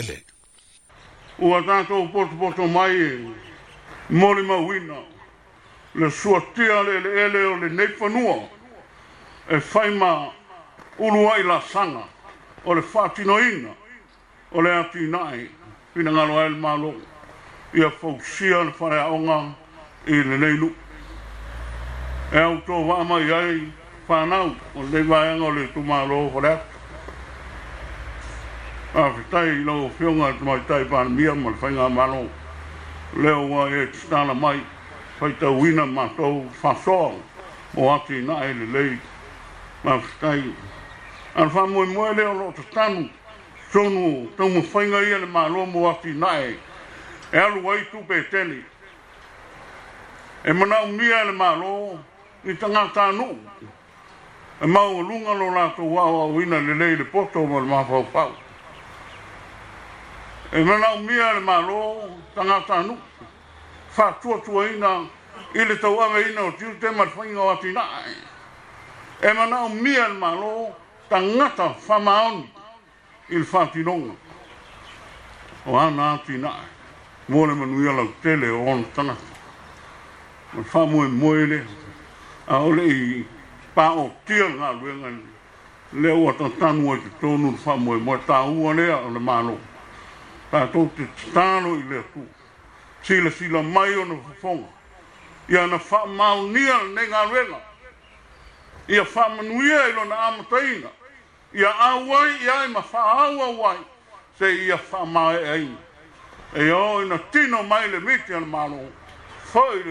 ele ua tatou potopoto mai mole mauina le suatia le eleele o lenei fanua e faima ulu ai lasaga o le faatinoina o le a tinaʻi finagalo ai le malo ia fausia le faleaʻoga i lenei nuu e autovaamai ai fanau o le vaeaga o le tumālo fale atu a ke tai lo fionga te mai tai pan mia mal fainga malo le o e tana mai fai te wina ma to fa so o ati na e le le ma tai an fa mo mo le o te tanu sonu te mo fainga i le malo mo ati na e e alu ai tu pe tele e mana o mia le malo i tanga tanu e mau lunga lo lato wawa wina le le le poto mo le mafau pau e mana o mea le malo tanga tanu fa tua tua ina i tau anga ina o tiu te marfainga o atina e mana o mea le malo tanga ta fa maoni i le fatinonga o ana atina mole manu ia lau tele on ono tanga ma fa moe moe le a ole i pa o tia ngā luenga le o atatanu a ki tonu fa moe moe tāua lea o le malo le malo tātou te tālo i lea tū. Sila sila mai o na whaponga. Ia na wha maunia ne ngā ruenga. Ia wha manuia ilo na amataina. Ia awai ia e ma wha awa wai. Se ia wha mai aina. E o ina tino mai le miti ana malo. Whai